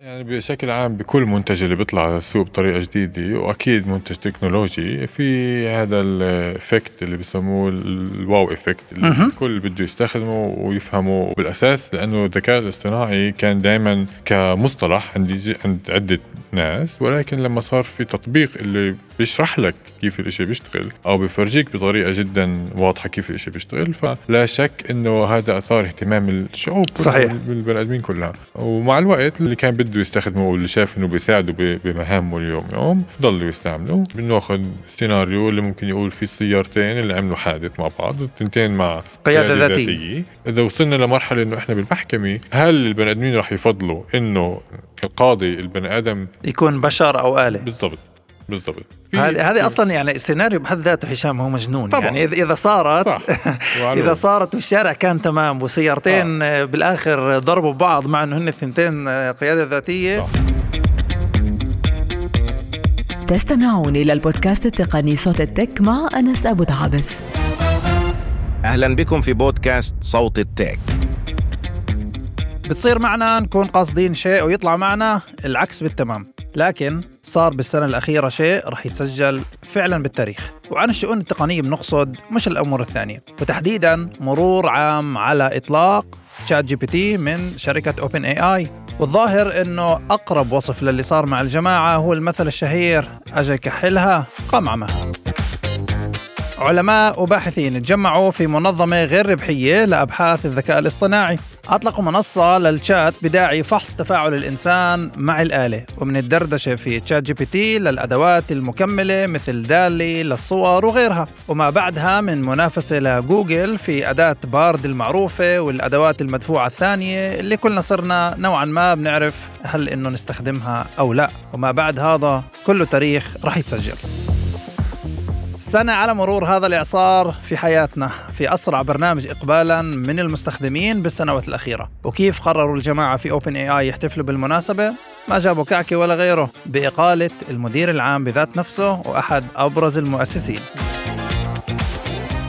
يعني بشكل عام بكل منتج اللي بيطلع على السوق بطريقة جديدة وأكيد منتج تكنولوجي. في هذا ال effect اللي بسموه ال wow effect اللي الكل بده يستخدمه ويفهمه بالأساس لأنه الذكاء الاصطناعي كان دائما كمصطلح عند عند عدة ناس. ولكن لما صار في تطبيق اللي بيشرح لك كيف الإشي بيشتغل أو بفرجيك بطريقة جدا واضحة كيف الإشي بيشتغل فلا شك إنه هذا أثار اهتمام الشعوب صحيح. بالبني آدمين كلها. ومع الوقت اللي كان بده يستخدمه واللي شاف إنه بيساعده بمهامه اليوم يوم ضلوا يستعملوا بنأخذ سيناريو اللي ممكن يقول في سيارتين اللي عملوا حادث مع بعض والتنتين مع قيادة ذاتية. إذا وصلنا لمرحلة إنه إحنا بالمحكمة هل البني آدمين راح يفضلوا إنه القاضي البني آدم يكون بشر أو آلة؟ بالضبط. بالضبط هذه هذه أصلا يعني السيناريو بحد ذاته هشام هو مجنون طبعا. يعني اذا صارت. إذا صارت والشارع كان تمام وسيارتين آه. بالآخر ضربوا بعض مع إنه هن الثنتين آه، قيادة ذاتية. تستمعون إلى البودكاست التقني صوت التك مع أنس أبو دعابس أهلا بكم في بودكاست صوت التك. بتصير معنا نكون قاصدين شيء ويطلع معنا. العكس بالتمام. لكن صار بالسنة الأخيرة شيء رح يتسجل فعلا بالتاريخ. وعن الشؤون التقنية بنقصد مش الأمور الثانية. وتحديدا مرور عام على إطلاق ChatGPT من شركة أوبن اي اي والظاهر إنه أقرب وصف للي صار مع الجماعة هو المثل الشهير اجى كحلها عمها. علماء وباحثين تجمعوا في منظمة غير ربحية لأبحاث الذكاء الاصطناعي. أطلقوا منصة للشات بداعي فحص تفاعل الإنسان مع الآلة ومن الدردشة في ChatGPT للأدوات المكملة مثل DALL-E للصور وغيرها. وما بعدها من منافسة لجوجل في أداة Bard المعروفة والأدوات المدفوعة الثانية اللي كلنا صرنا نوعا ما بنعرف هل إنه نستخدمها أو لا. وما بعد هذا كله تاريخ رح يتسجل. سنة على مرور هذا الإعصار في حياتنا في أسرع برنامج إقبالا من المستخدمين بالسنوات الأخيرة. وكيف قرروا الجماعة في أوبن اي اي يحتفلوا بالمناسبة؟ ما جابوا كعكة ولا غيره بإقالة المدير العام بذات نفسه وأحد أبرز المؤسسين.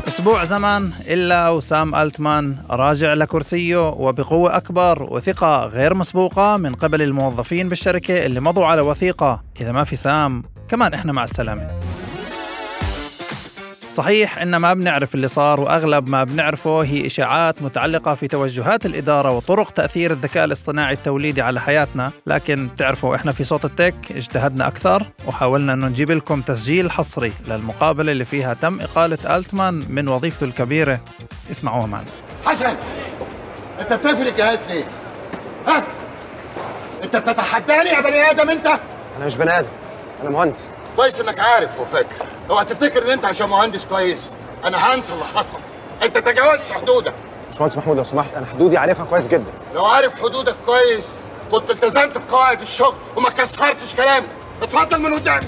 أسبوع زمن إلا وسام ألتمان راجع لكرسيه وبقوة أكبر وثقة غير مسبوقة من قبل الموظفين بالشركة اللي مضوا على وثيقة. إذا ما في سام كمان إحنا مع السلامة. صحيح إن ما بنعرف اللي صار وأغلب ما بنعرفه هي إشاعات متعلقة في توجهات الإدارة وطرق تأثير الذكاء الاصطناعي التوليدي على حياتنا لكن تعرفوا إحنا في صوت التك اجتهدنا أكثر وحاولنا أنه نجيب لكم تسجيل حصري للمقابلة اللي فيها تم إقالة ألتمان من وظيفته الكبيرة اسمعوها معنا حسن أنت بتقفل الجهاز ليه؟ ها؟ أنت بتتحداني يا بني آدم أنت؟ أنا مش بني آدم أنا مهندس كويس إنك عارف وفاكر اوعى تفتكر إن أنت عشان مهندس كويس. أنا هنسى اللي حصل. أنت تجاوزت حدودك. باشمهندس محمود لو سمحت أنا حدودي عارفها كويس جدا. لو عارف حدودك كويس كنت التزمت بقواعد الشغل وما كسرتش كلامي. اتفضل من قدامي.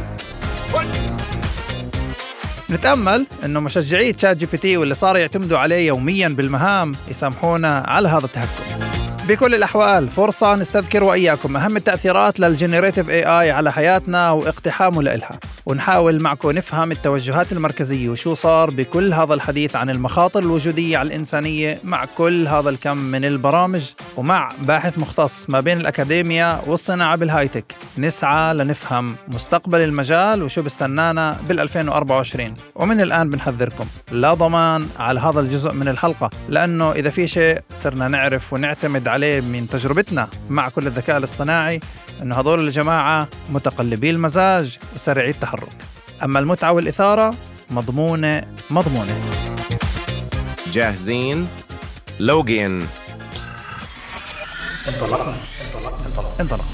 نتأمل إنه مشجعي ChatGPT واللي صاروا يعتمدوا عليه يوميا بالمهام يسامحونا على هذا التهكم. بكل الأحوال فرصة نستذكر وإياكم. أهم التأثيرات لل generative AI على حياتنا واقتحامه لإلها. ونحاول معكم نفهم التوجهات المركزية وشو صار بكل هذا الحديث عن المخاطر الوجودية على الإنسانية مع كل هذا الكم من البرامج. ومع باحث مختص ما بين الأكاديميا والصناعة بال high-tech نسعى لنفهم مستقبل المجال وشو بستنانا بال 2024 ومن الآن بنحذركم لا ضمان على هذا الجزء من الحلقة لأنه إذا في شيء صرنا نعرف ونعتمد عليه من تجربتنا مع كل الذكاء الاصطناعي انه هذول الجماعة متقلبي المزاج وسريعي التحرك. أما المتعة والإثارة مضمونة مضمونة. جاهزين؟ لوجين. انطلقنا انطلقنا. انطلقنا.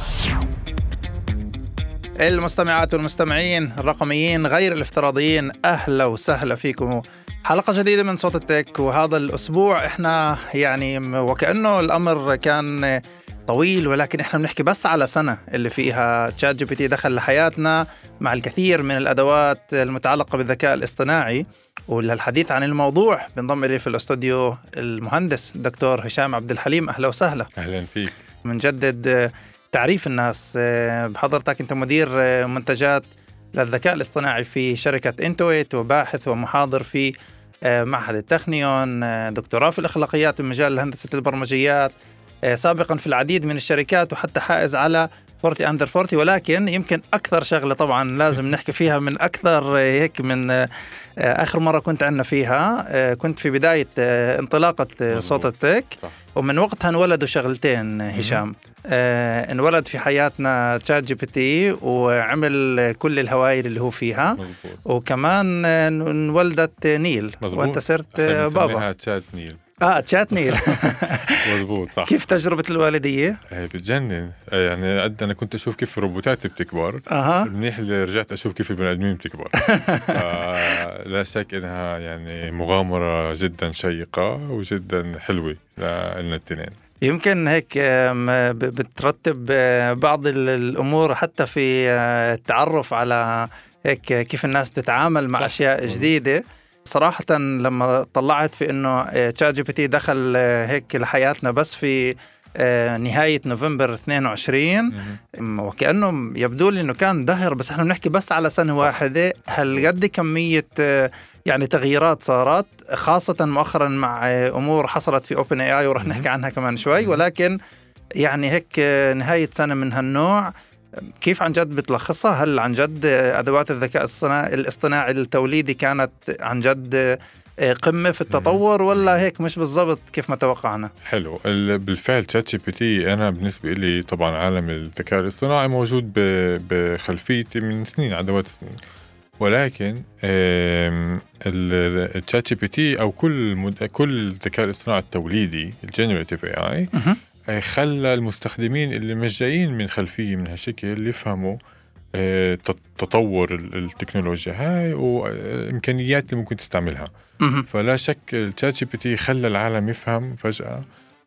المستمعات والمستمعين الرقميين غير الافتراضيين أهلا وسهلا فيكم حلقة جديدة من صوت التك وهذا الأسبوع إحنا يعني وكأنه الأمر كان طويل ولكن إحنا بنحكي بس على سنة اللي فيها. ChatGPT دخل لحياتنا مع الكثير من الأدوات المتعلقة بالذكاء الاصطناعي وللحديث عن الموضوع بنضم إلي في الاستوديو المهندس الدكتور هشام عبد الحليم. أهلا وسهلا. أهلا فيك. بنجدد تعريف الناس. بحضرتك أنت مدير منتجات للذكاء الاصطناعي في شركة Intuit وباحث ومحاضر في آه، معهد التخنيون آه، دكتوراه في الأخلاقيات بمجال هندسة البرمجيات. آه، سابقا في العديد من الشركات وحتى حائز على 40 under 40 ولكن يمكن أكثر شغلة طبعا لازم نحكي فيها من أكثر هيك من آخر مرة كنت عندنا فيها. كنت في بداية انطلاقة صوت التك. ومن وقتها انولدوا شغلتين هشام. آه، انولد في حياتنا ChatGPT وعمل كل الهوايل اللي هو فيها. مزبوط وكمان آه، انولدت نيل. مزبوط. وانت صرت آه، بابا. تشات نيل. آه تشات نيل. مزبوط صح. كيف تجربة الوالدية؟ هي بتجنن. يعني قد أنا كنت أشوف كيف الروبوتات بتكبر. أها. منيح اللي رجعت أشوف كيف البني آدمين بتكبر. لا شك إنها يعني مغامرة جدا شيقة وجدا حلوة لنا الاثنين يمكن هيك بترتب آه، بعض ال- الأمور حتى في آه، التعرف على هيك كيف الناس تتعامل مع صح. أشياء جديدة صراحة لما طلعت في إنه ChatGPT دخل آه، هيك لحياتنا بس في نهاية نوفمبر 22 م- وكأنه يبدو لي إنه كان دهر بس إحنا بنحكي بس على سنة واحدة. هالقد كمية آه، يعني تغييرات صارت؟ خاصة مؤخرا مع آه، أمور حصلت في OpenAI ورح نحكي عنها كمان شوي. ولكن يعني هيك آه، نهاية سنة من هالنوع. كيف عن جد بتلخصها؟ هل عن جد آه، أدوات الذكاء الصناعي الاصطناعي التوليدي كانت عن جد آه، قمة في التطور ولا هيك مش بالضبط كيف ما توقعنا؟ حلو ال- بالفعل ChatGPT أنا بالنسبة لي طبعا عالم الذكاء الاصطناعي موجود بخلفيتي من سنين عدوات سنين ولكن ال ChatGPT أو كل مد- كل الذكاء الاصطناعي التوليدي ال generative AI. خلى المستخدمين اللي مش جايين من خلفية من هالشكل يفهموا آه، تط- تطور ال- التكنولوجيا هاي والامكانيات اللي ممكن تستعملها. فلا شك ال ChatGPT خلى العالم يفهم فجأة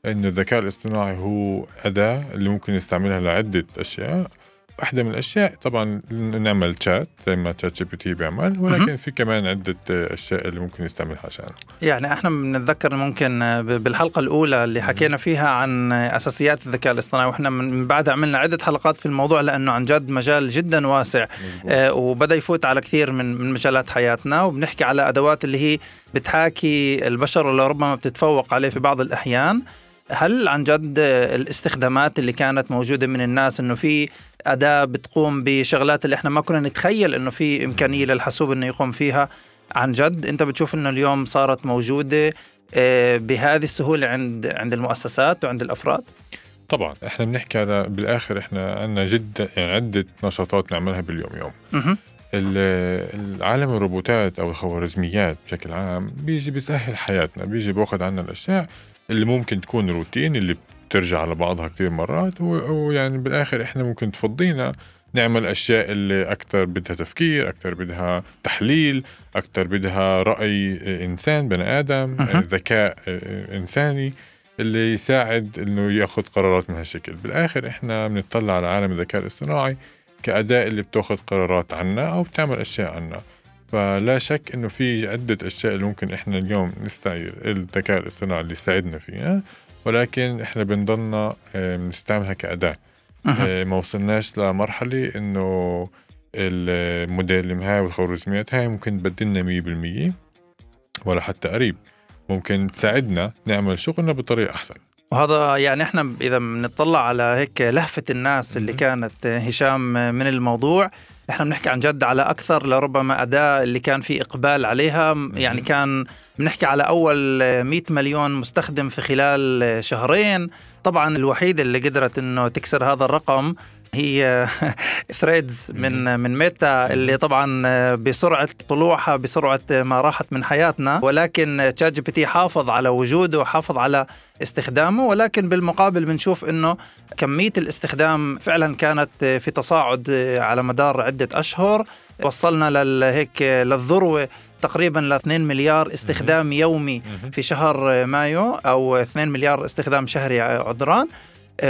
أن الذكاء الاصطناعي هو أداة اللي ممكن نستعملها لعدة أشياء. واحدة من الأشياء. طبعا نعمل شات زي ما ChatGPT بيعمل ولكن في كمان عدة أشياء اللي ممكن نستعملها عشانه يعني إحنا بنتذكر ممكن ب- بالحلقة الأولى اللي حكينا فيها عن أساسيات الذكاء الاصطناعي وإحنا من بعدها عملنا عدة حلقات في الموضوع لأنه عن جد مجال جدا واسع. آه، وبدأ يفوت على كثير من من مجالات حياتنا وبنحكي على أدوات اللي هي بتحاكي البشر اللي ربما بتتفوق عليه في بعض الأحيان. هل عن جد الاستخدامات اللي كانت موجودة من الناس إنه في أداة بتقوم بشغلات اللي إحنا ما كنا نتخيل إنه في إمكانية للحاسوب إنه يقوم فيها. عن جد أنت بتشوف إنه اليوم صارت موجودة آه، بهذه السهولة عند عند المؤسسات وعند الأفراد؟ طبعا إحنا بنحكي على بالآخر إحنا عندنا جدا يعني عدة نشاطات نعملها باليوم يوم. العالم الروبوتات أو الخوارزميات بشكل عام بيجي بيسهل حياتنا بيجي باخذ عنا الأشياء اللي ممكن تكون روتين اللي بترجع لبعضها كتير مرات ويعني بالآخر إحنا ممكن تفضينا نعمل أشياء اللي أكثر بدها تفكير أكثر بدها تحليل أكثر بدها رأي إنسان بني آدم. ذكاء إنساني اللي يساعد إنه يأخذ قرارات من هالشكل. بالآخر إحنا بنطلع على عالم الذكاء الاصطناعي كأداة اللي بتأخذ قرارات عنا أو بتعمل أشياء عنا. فلا شك إنه في عدة أشياء اللي ممكن إحنا اليوم نستعير الذكاء الاصطناعي اللي يساعدنا فيها. ولكن إحنا بنضلنا آه، بنستعملها كأداة مهم. آه، ما وصلناش لمرحلة إنه الموديل هاي والخوارزميات هاي ممكن تبدلنا مية بالمية ولا حتى قريب ممكن تساعدنا نعمل شغلنا بطريقة أحسن وهذا يعني إحنا إذا بنطلع على هيك لهفة الناس اللي. كانت هشام من الموضوع إحنا بنحكي عن جد على أكثر لربما أداة اللي كان في إقبال عليها. يعني كان بنحكي على أول 100 مليون مستخدم في خلال شهرين. طبعا الوحيده اللي قدرت إنه تكسر هذا الرقم هي Threads من من Meta اللي طبعا بسرعة طلوعها بسرعة ما راحت من حياتنا. ولكن ChatGPT حافظ على وجوده وحافظ على استخدامه. ولكن بالمقابل بنشوف إنه كمية الاستخدام فعلا كانت في تصاعد على مدار عدة أشهر. وصلنا لل هيك للذروة تقريبا ل 2 مليار استخدام يومي في شهر مايو أو 2 مليار استخدام شهري عذران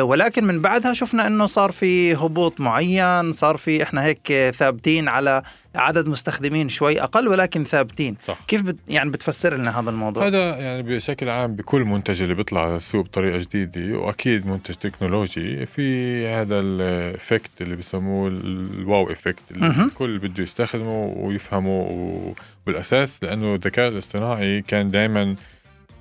ولكن من بعدها شفنا إنه صار في هبوط معين صار في إحنا هيك ثابتين على عدد مستخدمين شوي أقل ولكن ثابتين. صح. كيف بت يعني بتفسر لنا هذا الموضوع؟ هذا يعني بشكل عام بكل منتج اللي بيطلع على السوق بطريقة جديدة وأكيد منتج تكنولوجي. في هذا ال effect اللي بسموه ال wow effect اللي مهم. الكل بده يستخدمه ويفهمه و- بالاساس لأنه الذكاء الاصطناعي كان دائما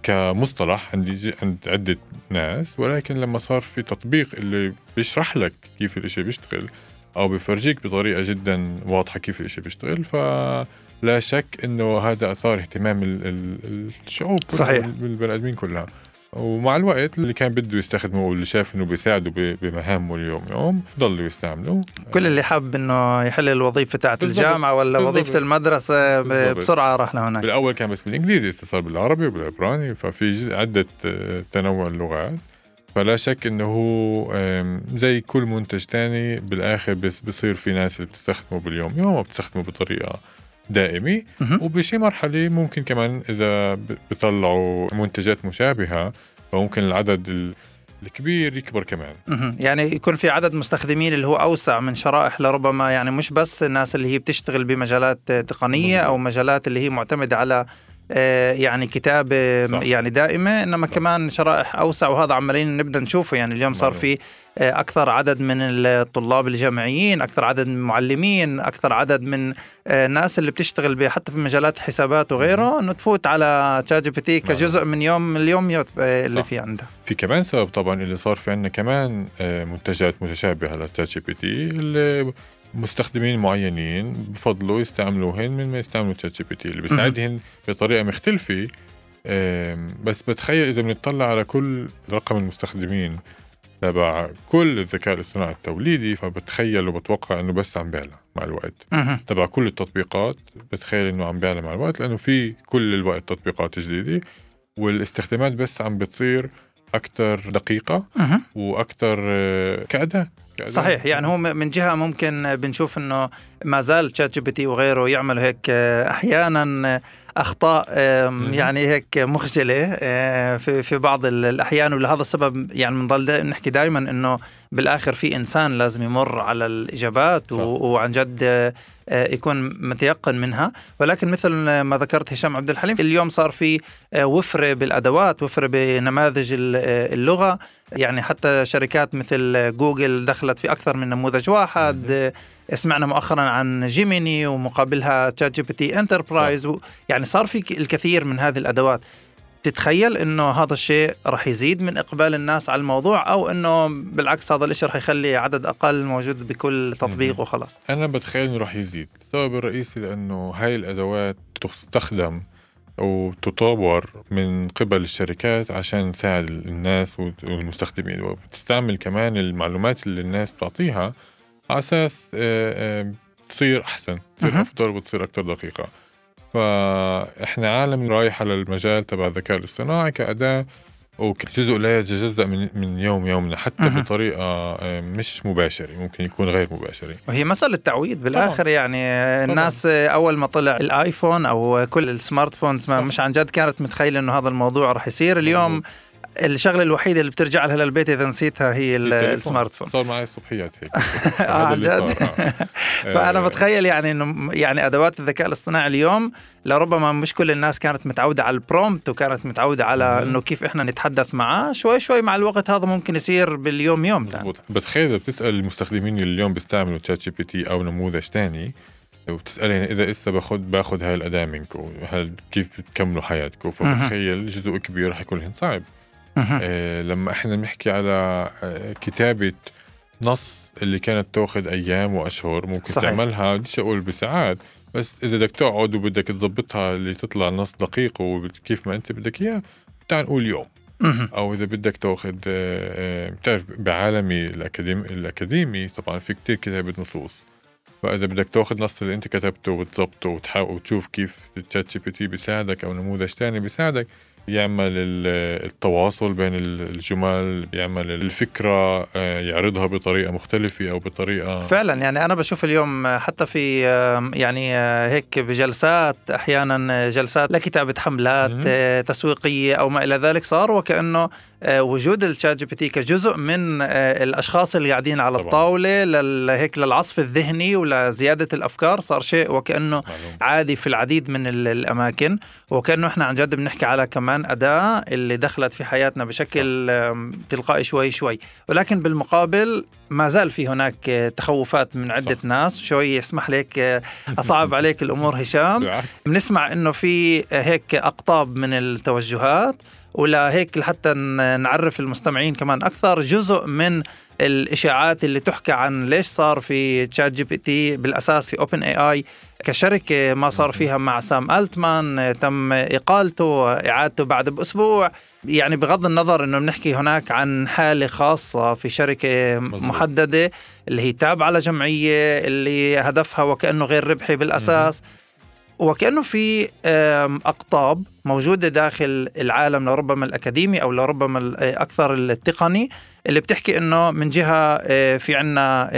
كمصطلح عند عند عدة ناس ولكن لما صار في تطبيق اللي بيشرح لك كيف الإشي بيشتغل أو بفرجيك بطريقة جدا واضحة كيف الإشي بيشتغل فلا شك إنه هذا أثار اهتمام ال- ال- الشعوب صحيح. بالبني آدمين كلها ومع الوقت اللي كان بده يستخدمه واللي شاف إنه بيساعده بمهامه اليوم يوم ضلوا يستعملوا كل اللي حاب إنه يحل الوظيفة تاعت. الجامعة ولا بالضبط. وظيفة المدرسة ب- بالضبط. بسرعة راح لهناك بالأول كان بس بالإنجليزي صار بالعربي وبالعبراني ففي عدة آه، تنوع اللغات فلا شك إنه هو زي كل منتج تاني بالآخر بصير في ناس اللي بتستخدمه باليوم يوم وبتستخدمه بطريقة دائمه مهم. وبشي مرحلة ممكن كمان إذا بيطلعوا منتجات مشابهة فممكن العدد ال- الكبير يكبر كمان. يعني يكون في عدد مستخدمين اللي هو أوسع من شرائح لربما يعني مش بس الناس اللي هي بتشتغل بمجالات تقنية أو مجالات اللي هي معتمدة على يعني كتابه صح. يعني دائمة إنما صح. كمان شرائح أوسع وهذا عمالين نبدأ نشوفه يعني اليوم صار. في آه، أكثر عدد من الطلاب الجامعيين أكثر عدد من المعلمين أكثر عدد من آه، الناس اللي بتشتغل حتى في مجالات حسابات وغيره إنه تفوت على ChatGPT كجزء من يوم آه، اللي. في عندها في كمان سبب طبعا اللي صار في عندنا كمان آه، منتجات متشابهة لل ChatGPT اللي مستخدمين معينين بفضلوا يستعملوهن من ما يستعملوا ChatGPT اللي بيساعدهن بطريقة مختلفة بس بتخيل إذا بنطلع على كل رقم المستخدمين تبع كل الذكاء الاصطناعي التوليدي فبتخيل وبتوقع إنه بس عم بيعلى مع الوقت. تبع كل التطبيقات بتخيل إنه عم بيعلى مع الوقت لأنه في كل الوقت تطبيقات جديدة والاستخدامات بس عم بتصير أكثر دقيقة. وأكثر آه، كأداة صحيح يعني هو من جهة ممكن بنشوف إنه ما زال ChatGPT وغيره يعملوا هيك آه، أحيانا أخطاء آم، مهم. يعني هيك مخجلة آه، في في بعض ال- الأحيان. ولهذا السبب يعني بنضل نحكي دائما إنه بالآخر في إنسان لازم يمر على الإجابات. وعن جد آه، آه، يكون متيقن منها. ولكن مثل ما ذكرت هشام عبد الحليم اليوم صار في آه، وفرة بالأدوات وفرة بنماذج ال- آه، اللغة. يعني حتى شركات مثل جوجل دخلت في أكثر من نموذج واحد. سمعنا مؤخرا عن Gemini ومقابلها ChatGPT Enterprise و- يعني صار في الكثير من هذه الأدوات. تتخيل إنه هذا الشيء رح يزيد من إقبال الناس على الموضوع أو إنه بالعكس هذا الشيء رح يخلي عدد أقل موجود بكل تطبيق. وخلاص. أنا بتخيل إنه راح يزيد. السبب الرئيسي لأنه هاي الأدوات تستخدم وتطور من قبل الشركات عشان تساعد الناس والمستخدمين وبتستعمل كمان المعلومات اللي الناس بتعطيها على أساس آه، آه، تصير أحسن تصير. أفضل وتصير أكثر دقيقة فإحنا عالم رايح على المجال تبع الذكاء الاصطناعي كاداه وجزء لا يتجزأ من من يوم يومنا حتى مهم. بطريقة آه، مش مباشرة ممكن يكون غير مباشرة. وهي مسألة تعويد بالآخر يعني الناس أول ما طلع الآيفون أو كل ال smart phones. مش عن جد كانت متخيلة إنه هذا الموضوع رح يصير اليوم. الشغلة الوحيدة اللي بترجع لها للبيت إذا نسيتها هي. ال smart phone صار معي الصبحيات هيك آه، هذا عن جد؟ آه. فأنا آه، بتخيل يعني إنه يعني أدوات الذكاء الاصطناعي اليوم لربما مش كل الناس كانت متعودة على ال prompt وكانت متعودة على. إنه كيف إحنا نتحدث معاه شوي شوي مع الوقت هذا ممكن يصير باليوم يوم. مزبوط بتخيل إذا بتسأل المستخدمين اللي اليوم بيستعملوا ChatGPT أو نموذج تاني وبتسألهم إذا اسا باخذ باخذ هاي الاداه منكم هل كيف بتكملوا حياتكم فبتخيل جزء كبير رح يكون صعب لما إحنا بنحكي على آه كتابة نص اللي كانت تأخذ أيام وأشهر ممكن صحيح. تعملها بديش أقول بساعات بس إذا بدك تقعد وبدك تظبطها اللي تطلع نص دقيق وكيف ما أنت بدك اياه تعال نقول يوم. أو إذا بدك تأخذ آه، آه، بتعرف بعالمي الأكاديمي الأكاديمي طبعا في كتير كتابة نصوص فإذا بدك تأخذ نص اللي أنت كتبته وتظبطه وتحاول وتشوف كيف ال ChatGPT بيساعدك أو نموذج تاني بيساعدك بيعمل ال- التواصل بين ال- الجمل بيعمل الفكرة آه، يعرضها بطريقة مختلفة أو بطريقة فعلا يعني أنا بشوف اليوم حتى في يعني آه، هيك بجلسات أحيانا جلسات لكتابة حملات. آه، تسويقية أو ما إلى ذلك صار وكأنه آه، وجود ال ChatGPT كجزء من آه، الأشخاص اللي قاعدين على طبعاً. الطاولة هيك للعصف الذهني ولزيادة الأفكار صار شيء وكأنه معلوم. عادي في العديد من ال- الأماكن وكأنه إحنا عن جد بنحكي على كمان أداة اللي دخلت في حياتنا بشكل آم، تلقائي شوي شوي ولكن بالمقابل ما زال في هناك آه، تخوفات من عدة صح. ناس شوي اسمح لك آه، أصعب عليك الأمور هشام بنسمع إنه في هيك أقطاب من التوجهات ولا هيك لحتى نعرف المستمعين كمان أكثر جزء من الإشاعات اللي تحكى عن ليش صار في ChatGPT بالأساس في OpenAI كشركة ما صار فيها مع سام ألتمان تم اقالته إعادته بعد بأسبوع. يعني بغض النظر إنه بنحكي هناك عن حالة خاصة في شركة مزبوط. محددة اللي هي تابعه لجمعيه اللي هدفها وكأنه غير ربحي بالأساس. وكأنه في أقطاب موجودة داخل العالم لربما الأكاديمي أو لربما آه، أكثر التقني اللي بتحكي إنه من جهة آه، في عنا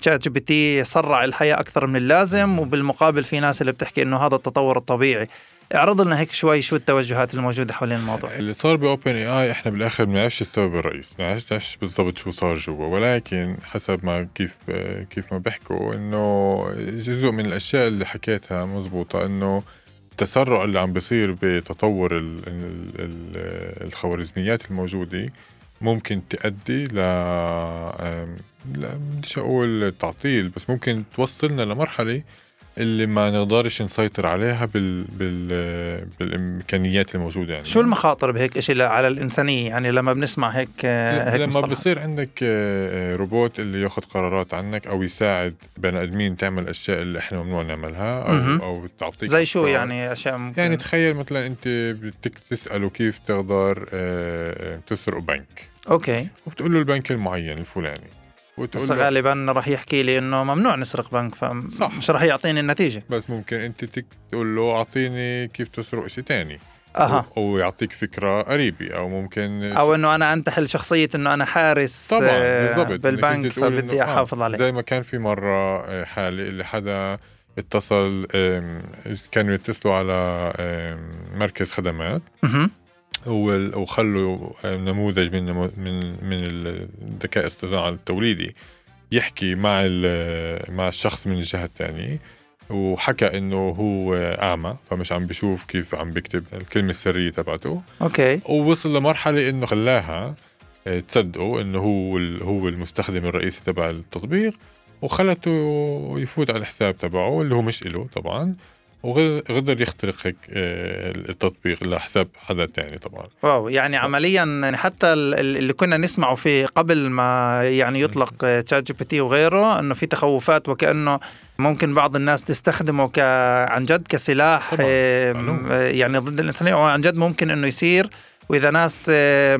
ChatGPT سرع الحياة أكثر من اللازم وبالمقابل في ناس اللي بتحكي إنه هذا التطور الطبيعي. اعرض لنا هيك شوي شو التوجهات الموجودة حوالين الموضوع. اللي صار ب OpenAI إحنا بالآخر ما بنعرفش السبب الرئيسي ما بنعرفش بالضبط شو صار جوا ولكن حسب ما كيف كيف ما بيحكوا إنه جزء من الأشياء اللي حكيتها مزبوطة إنه التسرع اللي عم بيصير بتطور ال ال ال الخوارزميات الموجودة ممكن تؤدي ل لا بديش أقول تعطيل بس ممكن توصلنا لمرحلة اللي ما نقدرش نسيطر عليها بال بال بالإمكانيات الموجودة يعني شو المخاطر بهيك إشي على الإنسانية يعني لما بنسمع هيك آه، هيك لما مصطلحات؟ بصير عندك آه، آه، روبوت اللي ياخذ قرارات عنك أو يساعد بني آدمين تعمل أشياء اللي إحنا ممنوع نعملها. أو أو تعطيك زي شو أفكار. يعني أشياء ممكن يعني تخيل مثلا أنت بدك تسأله كيف تقدر تسرق بنك okay وبتقول له البنك المعين الفلاني وتقول بس غالبا راح يحكي لي إنه ممنوع نسرق بنك. فمش راح يعطيني النتيجة. بس ممكن أنت تقول له أعطيني كيف تسرق شيء تاني. أها. أو يعطيك فكرة قريبة أو ممكن أو إنه أنا أنتحل شخصية إنه أنا حارس طبعا آه، بالضبط. بالبنك فبدي آه، أحافظ عليه. زي ما كان في مرة آه، حاله اللي حدا اتصل كانوا يتصلوا على مركز خدمات. وال- وخلوا نموذج من من من الذكاء الاصطناعي التوليدي يحكي مع مع الشخص من الجهة الثانية وحكى إنه هو أعمى فمش عم بيشوف كيف عم بيكتب الكلمة السرية تبعته. Okay. ووصل لمرحلة إنه خلاها آه، تصدقوا إنه هو هو المستخدم الرئيسي تبع التطبيق وخلته يفوت على الحساب تبعه اللي هو مش إله طبعا. وقدر يخترق هيك آه، التطبيق لحساب حدا تاني طبعا. Wow يعني عمليا يعني حتى ال- ال- اللي كنا نسمعه في قبل ما يعني يطلق ChatGPT وغيره إنه في تخوفات وكأنه ممكن بعض الناس تستخدمه ك عن جد كسلاح طبعاً، يعني ضد الانسانيه وعن جد ممكن إنه يصير. وإذا ناس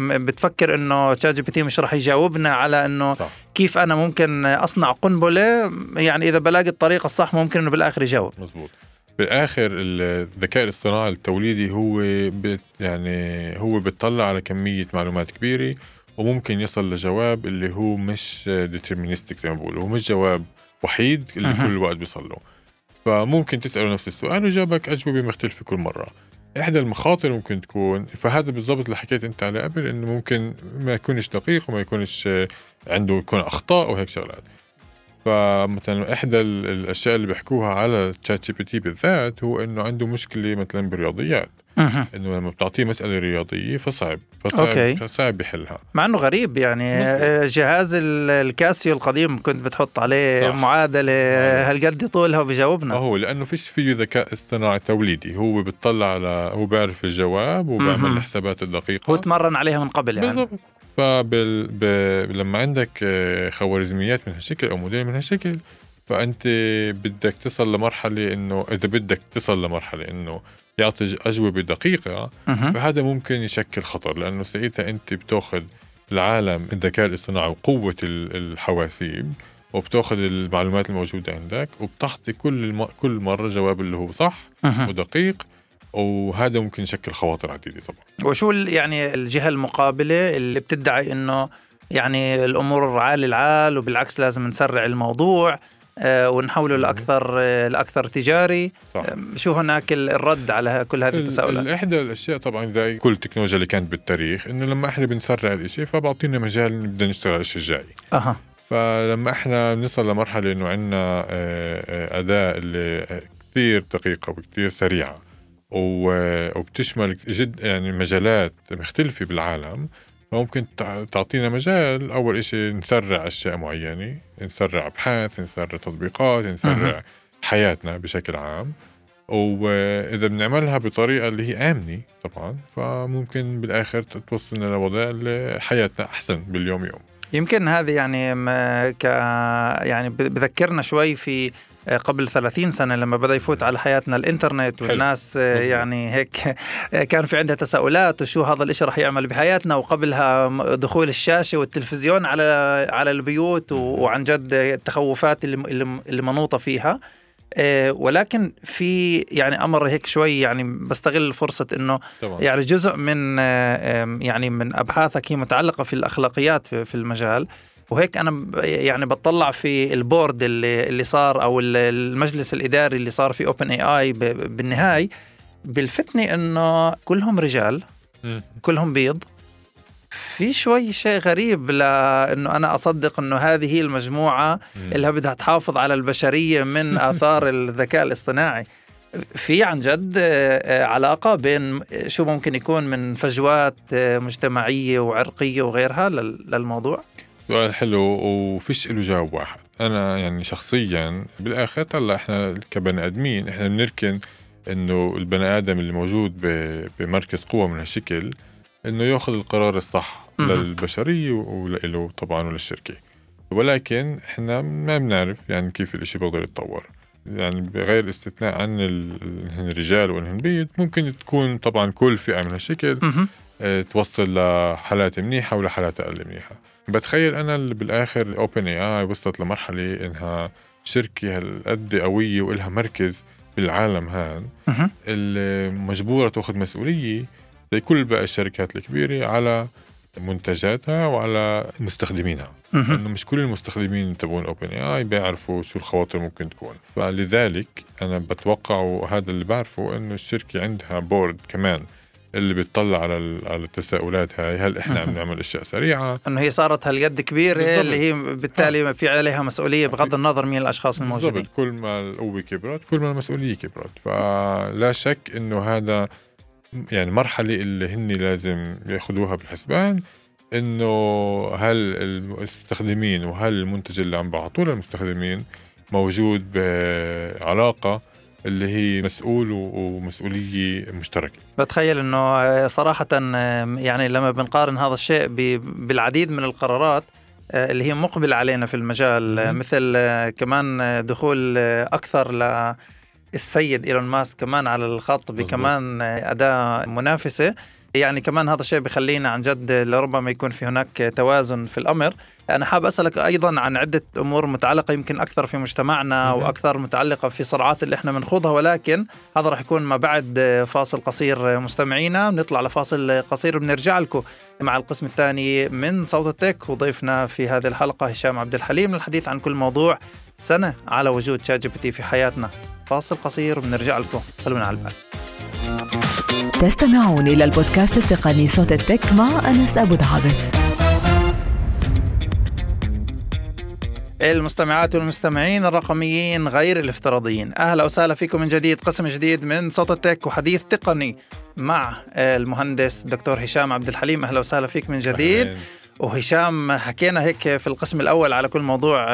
بتفكر إنه ChatGPT مش راح يجاوبنا على إنه صح. كيف أنا ممكن أصنع قنبلة يعني إذا بلاقي الطريقة الصح ممكن إنه بالآخر يجاوب. مزبوط. بالاخر الذكاء الاصطناعي التوليدي هو بت يعني هو بيطلع على كمية معلومات كبيرة وممكن يصل لجواب اللي هو مش deterministic زي ما بقولوا هو مش جواب وحيد اللي. كل الوقت بيصل له. فممكن تسأله نفس السؤال. وجابك أجوبة مختلفة كل مرة. إحدى المخاطر ممكن تكون فهذا بالضبط اللي حكيت أنت عليه قبل إنه ممكن ما يكونش دقيق وما يكونش عنده يكون أخطاء وهيك شغلات. فمثلا إحدى ال- الأشياء اللي بيحكوها على ChatGPT بالذات هو إنه عنده مشكلة مثلا بالرياضيات. إنه لما بتعطيه مسألة رياضية فصعب فصعب okay. فصعب يحلها مع إنه غريب يعني مظبوط. آه، جهاز ال- الكاسيو القديم كنت بتحط عليه صح. معادلة أيوة. هالقد طولها ما وبيجاوبنا هو لأنه فيش فيه ذكاء اصطناعي توليدي هو بيطلع على هو بيعرف الجواب وبيعمل. الحسابات الدقيقة هو تمرن عليها من قبل يعني بالضبط فبال... ب... لما عندك آه، خوارزميات من هالشكل أو موديل من هالشكل فأنت بدك تصل لمرحلة إنه إذا بدك تصل لمرحلة إنه يعطي أجوبة دقيقه. فهذا ممكن يشكل خطر لأنه ساعتها أنت بتأخذ العالم الذكاء الاصطناعي وقوة ال- الحواسيب وبتأخذ المعلومات الموجودة عندك وبتعطي كل الم... كل مرة جواب اللي هو صح. ودقيق وهذا ممكن يشكل خواطر عديدة طبعا. وشو يعني الجهة المقابلة اللي بتدعي إنه يعني الأمور عال العال وبالعكس لازم نسرع الموضوع آه، ونحوله لأكثر آه، لأكثر تجاري. صح. آه، شو هناك ال- الرد على كل هذه ال- التساؤلات؟ ال- إحدى الأشياء طبعا زي كل التكنولوجيا اللي كانت بالتاريخ إنه لما إحنا بنسرع الإشي فبعطينا مجال نبدأ نشتغل على الشيء الجاي. أها. فلما إحنا بنصل لمرحلة إنه عندنا اداه اللي كثير دقيقة وكثير سريعة وبتشمل جد يعني مجالات مختلفة بالعالم فممكن تع- تعطينا مجال. أول إشي نسرع أشياء معينة نسرع أبحاث نسرع تطبيقات نسرع حياتنا بشكل عام. واذا بنعملها بطريقة اللي هي آمنة طبعا فممكن بالآخر توصلنا لوضع حياتنا أحسن باليوم يوم. يمكن هذه يعني ك يعني بذكرنا شوي في آه، قبل 30 سنة لما بدأ يفوت على حياتنا الإنترنت حلو. والناس آه، مظبوط. يعني هيك آه، كان في عندها تساؤلات وشو هذا الإشي رح يعمل بحياتنا وقبلها دخول الشاشة والتلفزيون على على البيوت وعن جد التخوفات اللي اللي- منوطة فيها آه، ولكن في يعني أمر هيك شوي يعني بستغل فرصة إنه طبعا يعني جزء من آه، يعني من أبحاثك هي متعلقة في الأخلاقيات في المجال وهيك أنا يعني بطلع في ال board اللي اللي صار أو ال- المجلس الإداري اللي صار في OpenAI بالنهاية بلفتني إنه كلهم رجال. كلهم بيض في شوي شيء غريب لأنه أنا أصدق إنه هذه هي المجموعة. اللي بدها تحافظ على البشرية من آثار الذكاء الاصطناعي في عن جد آه، علاقة بين شو ممكن يكون من فجوات آه، مجتمعية وعرقية وغيرها لل- للموضوع سؤال حلو وفيش له جواب واحد أنا يعني شخصيا بالآخر طلع إحنا كبني آدمين إحنا بنركن إنه البني آدم اللي موجود بمركز قوة من هالشكل إنه يأخذ القرار الصح. للبشرية وله طبعا وللشركة ولكن إحنا ما بنعرف يعني كيف الإشي بيقدر يتطور يعني بغير الاستثناء عن ال- انهن رجال وانهن بيض ممكن تكون طبعا كل فئة من هالشكل. آه، توصل لحالات منيحة ولحالات أقل منيحة بتخيل أنا اللي بالآخر أوبن اي اي وصلت لمرحلة إنها شركة هالقد قوية وإلها مركز بالعالم هان. اللي مجبورة تأخذ مسؤولية زي كل باقي الشركات الكبيرة على منتجاتها وعلى مستخدمينها. لأنه مش كل المستخدمين تبعون OpenAI بيعرفوا شو المخاطر ممكن تكون فلذلك أنا بتوقع وهذا اللي بعرفه إنه الشركة عندها board كمان اللي بيطلع على على التساؤلات هاي هل إحنا عم نعمل أشياء سريعة؟ إنه هي صارت هالقد كبيرة بالضبط. اللي هي بالتالي في عليها مسؤولية بغض النظر مين الأشخاص الموجودين. بالضبط كل ما القوة كبرت كل ما المسؤولية كبرت. فلا شك إنه هذا يعني مرحلة اللي هن لازم ياخذوها بالحسبان إنه هل المستخدمين وهل المنتج اللي عم بعطوه للمستخدمين موجود بعلاقة اللي هي مسؤول ومسؤولية مشتركة بتخيل إنه آه، صراحة آه، يعني لما بنقارن هذا الشيء بالعديد من القرارات آه، اللي هي مقبلة علينا في المجال آه،. مثل كمان دخول أكثر للسيد إيلون ماسك كمان على الخط. بكمان أداة منافسة يعني كمان هذا الشيء بخلينا عن جد لربما يكون في هناك توازن في الأمر. أنا حاب أسألك أيضا عن عدة أمور متعلقة يمكن أكثر في مجتمعنا مهم. وأكثر متعلقة في صراعات اللي إحنا بنخوضها ولكن هذا راح يكون ما بعد فاصل قصير مستمعينا. بنطلع لفاصل قصير بنرجع لكم مع القسم الثاني من صوت ال tech. وضيفنا في هذه الحلقة هشام عبد الحليم للحديث عن كل موضوع سنة على وجود ChatGPT في حياتنا. فاصل قصير وبنرجع لكم. خلونا على البال. تستمعون إلى البودكاست التقني صوت ال tech مع أنس أبو دعابس المستمعات والمستمعين الرقميين غير الافتراضيين. أهلا وسهلا فيكم من جديد قسم جديد من صوت ال tech وحديث تقني مع المهندس دكتور هشام عبد الحليم. أهلا وسهلا فيك من جديد. أهلاً. وهشام حكينا هيك في القسم الأول على كل موضوع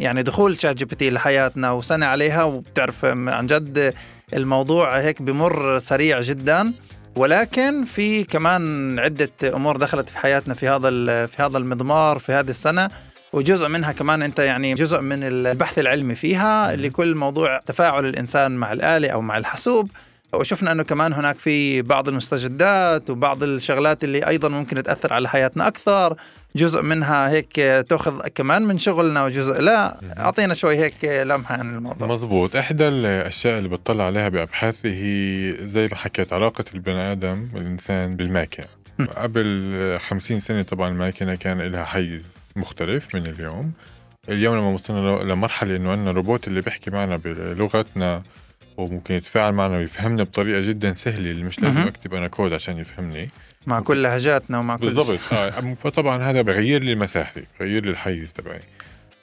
يعني دخول ChatGPT لحياتنا وسنة عليها وبتعرف عن جد الموضوع هيك بمر سريع جدا ولكن في كمان عدة أمور دخلت في حياتنا في هذا ال- في هذا المضمار في هذه السنة وجزء منها كمان أنت يعني جزء من البحث العلمي فيها اللي كل موضوع تفاعل الإنسان مع الآلة أو مع الحاسوب. وشفنا أنه كمان هناك في بعض المستجدات وبعض الشغلات اللي أيضا ممكن تأثر على حياتنا أكثر. جزء منها هيك تأخذ كمان من شغلنا وجزء لا. أعطينا شوي هيك لمحة عن الموضوع. مزبوط إحدى الأشياء اللي بطلع عليها بابحاثي هي زي ما حكيت علاقة البني آدم والإنسان بالماكينة. قبل 50 سنة طبعا الماكينة كان لها حيز مختلف من اليوم. اليوم لما وصلنا ل- لمرحلة إنه عندنا روبوت اللي بيحكي معنا بلغتنا وممكن يتفاعل معنا ويفهمنا بطريقة جدا سهلة اللي مش لازم. أكتب أنا كود عشان يفهمني. مع كل لهجاتنا ومع كل بالضبط. آه فطبعا هذا بغير لي مساحتي بغير لي الحيز تبعي.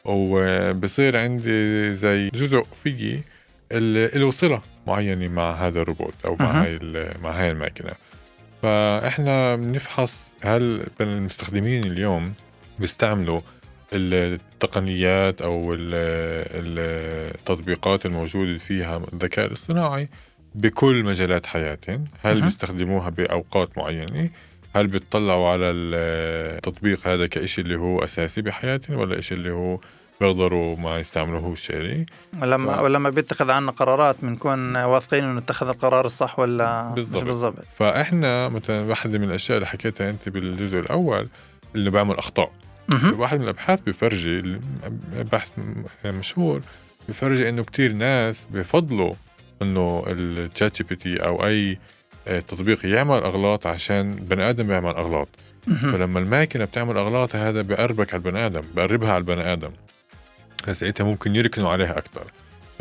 وبصير عندي زي جزء فيي له صلة معينة مع هذا الروبوت أو مع. هاي مع هاي الماكينة. فإحنا بنفحص هل المستخدمين اليوم بيستعملوا التقنيات أو ال- ال- التطبيقات الموجودة فيها الذكاء الاصطناعي؟ بكل مجالات حياتهم هل مهم. بيستخدموها بأوقات معينة هل بيطلعوا على التطبيق هذا كإشي اللي هو أساسي بحياتهم ولا إشي اللي هو بيقدروا ما يستعملوهوش يعني ولما ف- ولما بيتخذ عنا قرارات بنكون واثقين إنه اتخذ القرار الصح ولا بالضبط. مش بالضبط فإحنا مثلا واحدة من الأشياء اللي حكيتها أنت بالجزء الأول اللي بعمل أخطاء مهم. واحد من الأبحاث بفرجي بحث مشهور بفرجي إنه كتير ناس بفضلوا إنه ال ChatGPT أو أي آه، تطبيق يعمل أغلاط عشان بني آدم بيعمل أغلاط. مهم. فلما الماكينة بتعمل أغلاط هذا بقربك على البني آدم بقربها على البني آدم. ساعتها ممكن يركنوا عليها أكثر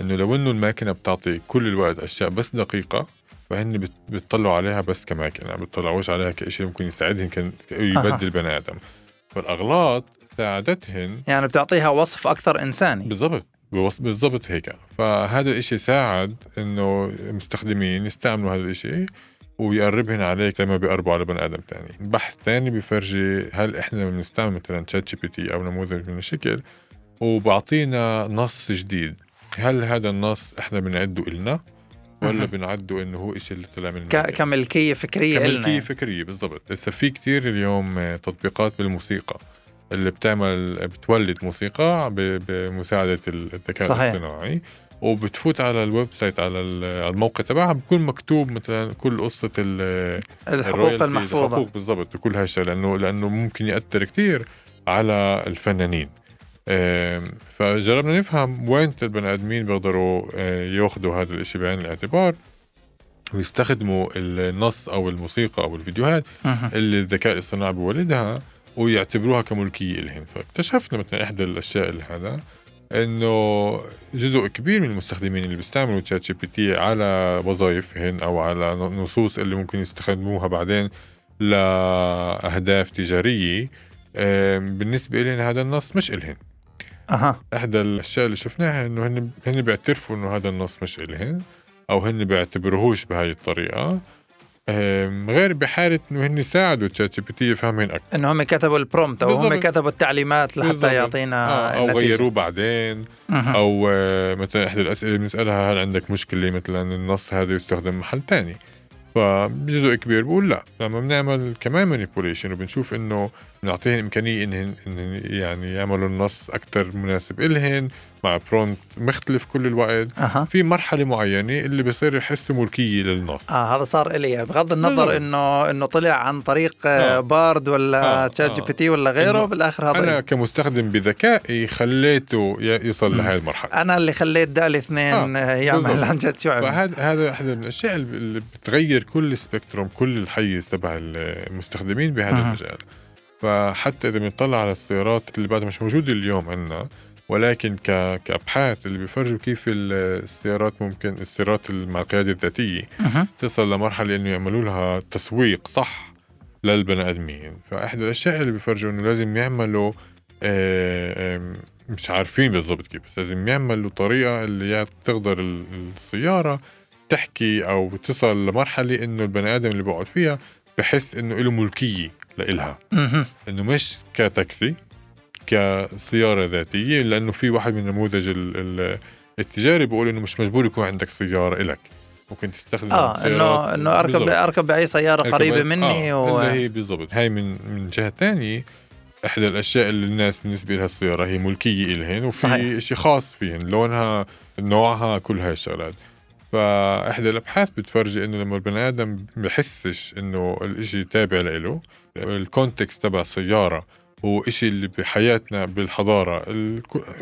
إنه لو إنه الماكينة بتعطي كل الوقت أشياء بس دقيقة فهن بيطلعوا عليها بس كماكينة بيطلعوش عليها كشيء ممكن يساعدهم كان يبدل بني آدم. فالأغلاط ساعدتهن يعني بتعطيها وصف أكثر إنساني. بالضبط. بالضبط هيك فهذا الإشي ساعد إنه المستخدمين يستعملوا هذا الإشي ويقربهن عليك لما بيقربوا على بني آدم تاني بحث تاني بيفرجي هل إحنا بنستعمل مثلا ChatGPT أو نموذج من الشكل وبعطينا نص جديد هل هذا النص إحنا بنعده إلنا ولا. بنعده إنه هو إشي اللي طلع من ك-؟ كملكية فكرية إلنا يعني. فكرية بالضبط هسه في كتير اليوم تطبيقات بالموسيقى اللي بتعمل بتولد موسيقى ب- بمساعدة الذكاء صحيح. الاصطناعي وبتفوت على ال website على ال- على الموقع تبعها بكون مكتوب مثلا كل ال- الحقوق المحفوظة الحقوق بالضبط وكل هالشيء لأنه لأنه ممكن يأثر كتير على الفنانين فجربنا نفهم وين البني آدمين بيقدروا آه، ياخذوا هذا الإشي بعين الاعتبار ويستخدموا النص أو الموسيقى أو الفيديوهات. اللي الذكاء الاصطناعي بيولدها ويعتبروها كملكية لهم فاكتشفنا مثلا إحدى الأشياء اللي هذا إنه جزء كبير من المستخدمين اللي بيستعملوا ChatGPT على وظائفهم أو على نصوص اللي ممكن يستخدموها بعدين لأهداف تجارية بالنسبة لهم هذا النص مش إلهن. أها. إحدى الأشياء اللي شفناها إنه هن هن بيعترفوا إنه هذا النص مش إلهن أو هن بيعتبروهوش بهاي الطريقة. غير بحالة إنه هن ساعدوا ChatGPT يفهمهن أكثر إنه هم كتبوا ال prompt أو هم. كتبوا التعليمات لحتى بالضبط. يعطينا آه أو النتيجة. غيروه بعدين. أو آه، مثلا إحدى الأسئلة اللي بنسألها هل عندك مشكلة مثلا النص هذا يستخدم محل تاني فجزء كبير بقول لا لما بنعمل كمان manipulation وبنشوف إنه بنعطيهم إمكانية انهن إنهن يعني يعملوا النص أكثر مناسب إلهن مع prompt مختلف كل الوقت أها في مرحلة معينة اللي بصير يحس ملكية للنص آه هذا صار إلي بغض النظر. انه إنه طلع عن طريق آه. آه. Bard ولا آه، ChatGPT آه. ولا غيره بالآخر هذا أنا. كمستخدم بذكائي خليته يصل لهي المرحلة أنا اللي خليت DALL-E اثنين آه، آه. يعمل. عن جد شو عمل فهذا هذا احدى من الأشياء اللي بتغير كل ال spectrum كل الحيز تبع المستخدمين بهذا مهم. المجال فحتى إذا بنطلع على السيارات اللي بعدها مش موجوده اليوم عندنا ولكن ك... كأبحاث اللي بيفرجوا كيف السيارات ممكن السيارات مع القياده الذاتية مهم. تصل لمرحلة إنه يعملوا لها تسويق صح للبني آدمين فإحدى الأشياء اللي بيفرجوا إنه لازم يعملوا آه، مش عارفين بالضبط كيف بس لازم يعملوا طريقة اللي تقدر ال- السيارة تحكي أو تصل لمرحلة إنه البني آدم اللي بقعد فيها بحس إنه له ملكية لإلها. إنه مش كتاكسي كسيارة ذاتية لأنه في واحد من نموذج ال- ال- التجاري بيقول إنه مش مجبور يكون عندك سيارة إلك ممكن تستخدم آه انه إنه أركب بالضبط. أركب بأي سيارة أركب- قريبة مني آه و... هي بالضبط هاي من من جهة تانية إحدى الأشياء اللي الناس بالنسبة لها السيارة هي ملكية إلهن وفي. شيء خاص فيهن لونها نوعها كل هاي الشغلات فإحدى الأبحاث بتفرجي إنه لما البني آدم بحسش إنه الإشي تابع له الكونتكست تبع السيارة هو إشي اللي بحياتنا بالحضارة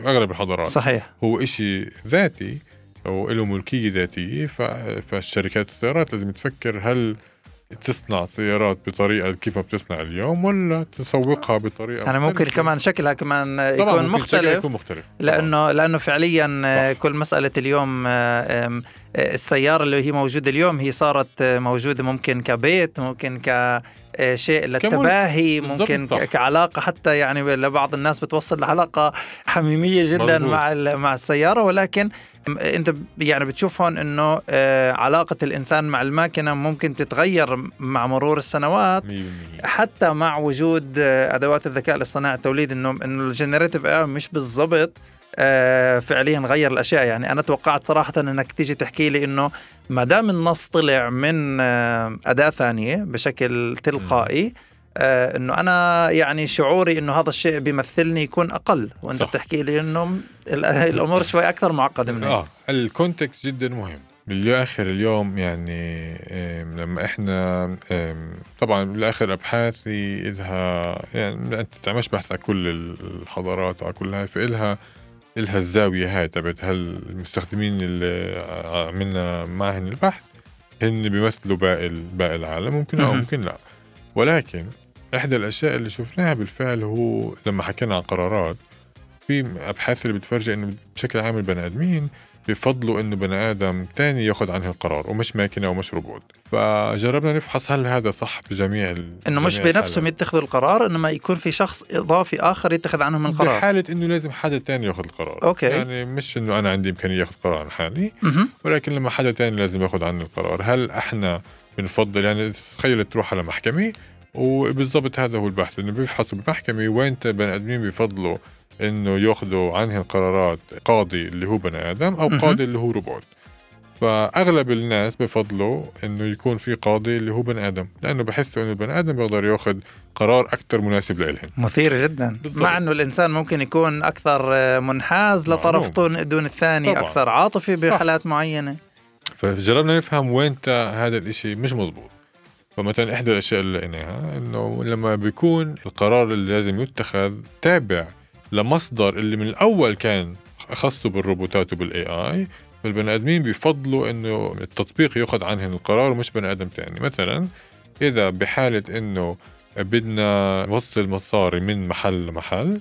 أغلب الحضارات. صحيح. هو إشي ذاتي أو له ملكية ذاتية ف- فالشركات السيارات لازم تفكر هل تصنع سيارات بطريقة كيف ما بتصنع اليوم ولا تسوقها بطريقة يعني ممكن؟ كمان شكلها كمان طبعاً يكون ممكن شكلها مختلف يكون مختلف لأنه لأنه فعليا آه، صح. كل مسألة اليوم آه، آه، السيارة اللي هي موجودة اليوم هي صارت موجودة ممكن كبيت ممكن ك شيء للتباهي ممكن كعلاقة حتى يعني لبعض الناس بتوصل لعلاقة حميمية جدا. مع مع السيارة ولكن انت يعني بتشوف هون انه آه، علاقة الإنسان مع الماكينة ممكن تتغير مع مرور السنوات 100% حتى مع وجود آه، أدوات الذكاء الاصطناعي التوليد إنه إنه ال generative AI مش بالضبط آه، فعليا غير الأشياء. يعني أنا توقعت صراحة إنك تيجي تحكي لي إنه ما دام النص طلع من أداة ثانية بشكل تلقائي إنه أنا يعني شعوري إنه هذا الشيء بيمثلني يكون أقل وأنت صح. بتحكي لي إنه ال- الأمور شوي أكثر معقدة من آه الكونتكست جدا مهم بالاخر اليوم يعني لما إحنا طبعا بالاخر أبحاثي إلها يعني أنت بتعملش بحث على كل الحضارات وعلى كل هاي فإلها إلها الزاوية هاي تبعت هل المستخدمين اللي عملنا معهن البحث هن بيمثلوا باقي باقي العالم ممكن أو. ممكن لا ولكن إحدى الأشياء اللي شفناها بالفعل هو لما حكينا عن قرارات في أبحاث اللي بتفرجي إنه بشكل عام البني آدمين بفضلوا إنه بني آدم تاني ياخذ عنه القرار ومش ماكينة ومش روبوت فجربنا نفحص هل هذا صح بجميع إنه مش بنفسهم. يتخذوا القرار إنما يكون في شخص إضافي آخر يتخذ عنهم القرار بحالة إنه لازم حدا تاني ياخذ القرار أوكي. يعني مش إنه أنا عندي إمكانية اخذ قرار عن حالي. ولكن لما حدا تاني لازم ياخذ عني القرار هل إحنا بنفضل يعني تخيل تروح على محكمة وبالضبط هذا هو البحث إنه بيفحصوا بمحكمة وين البني آدمين بيفضلوا إنه ياخذوا عنهم قرارات قاضي اللي هو بني آدم أو. قاضي اللي هو روبوت فأغلب الناس بفضلوا إنه يكون في قاضي اللي هو بني آدم لأنه بحسوا إنه البني آدم بيقدر ياخذ قرار أكثر مناسب لهم مثير جدا بالضبط. مع إنه الإنسان ممكن يكون أكثر منحاز لطرف. دون الثاني طبعاً. أكثر عاطفي صح. بحالات معينة فجربنا نفهم وين هذا الإشي مش مزبوط فمثلا إحدى الأشياء اللي لقيناها إنه لما بيكون القرار اللي لازم يتخذ تابع لمصدر اللي من الأول كان خاصه بالروبوتات وبالاي اي فالبني آدمين بيفضلوا إنه التطبيق يأخذ عنهم القرار ومش بني آدم تاني مثلا إذا بحالة إنه بدنا نوصل مصاري من محل لمحل.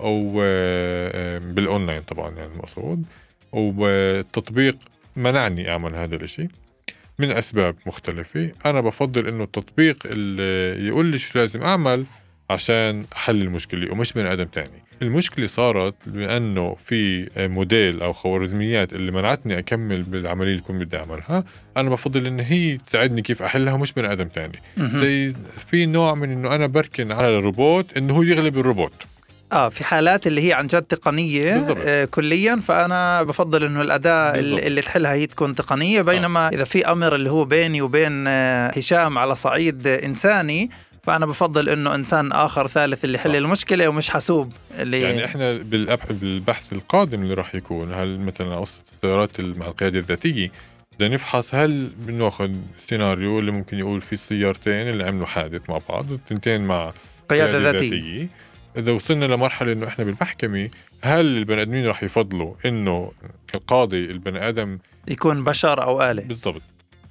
أو آه، بالأونلاين طبعا يعني المقصود والتطبيق منعني أعمل هذا الإشي من أسباب مختلفة. أنا بفضل إنه التطبيق اللي يقول لي شو لازم أعمل عشان أحل المشكلة ومش بني آدم تاني. المشكلة صارت لأنه في موديل أو خوارزميات اللي منعتني أكمل بالعملية اللي كنت بدي أعملها. أنا بفضل إن هي تساعدني كيف أحلها ومش بني آدم تاني. زي في نوع من إنه أنا بركن على الروبوت إنه هو يغلب الروبوت. آه في حالات اللي هي عن جد تقنية بالضبط. آه كليا فأنا بفضل إنه الاداه بالضبط. اللي, تحلها هي تكون تقنية بينما إذا في أمر اللي هو بيني وبين آه هشام على صعيد آه إنساني فأنا بفضل إنه إنسان آخر ثالث اللي يحل صح. المشكلة ومش حاسوب اللي يعني إحنا بالبحث القادم اللي راح يكون هل مثلا قصة السيارات مع القيادة الذاتية بدنا نفحص هل بناخذ سيناريو اللي ممكن يقول في سيارتين اللي عملوا حادث مع بعض والتنتين مع قيادة ذاتية إذا وصلنا لمرحلة إنه إحنا بالمحكمة هل البني آدمين راح يفضلوا إنه القاضي البني آدم يكون بشر أو آلة بالضبط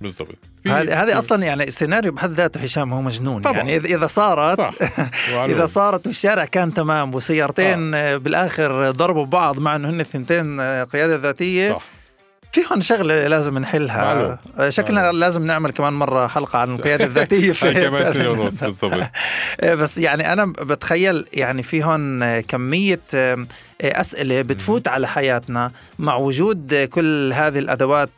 بالضبط في- هذه هذه أصلا يعني السيناريو بحد ذاته هشام هو مجنون طبعاً. يعني اذا إذا صارت. إذا صارت والشارع كان تمام وسيارتين آه. بالآخر ضربوا بعض مع إنه هن الثنتين آه، قيادة ذاتية صح في هون شغلة لازم نحلها. معلوم. شكلنا معلوم. لازم نعمل كمان مرة حلقة عن القيادة الذاتية هاي كمان سنه ونص بالضبط. بس يعني أنا بتخيل يعني في هون كمية آه، أسئلة بتفوت على حياتنا مع وجود كل هذه الأدوات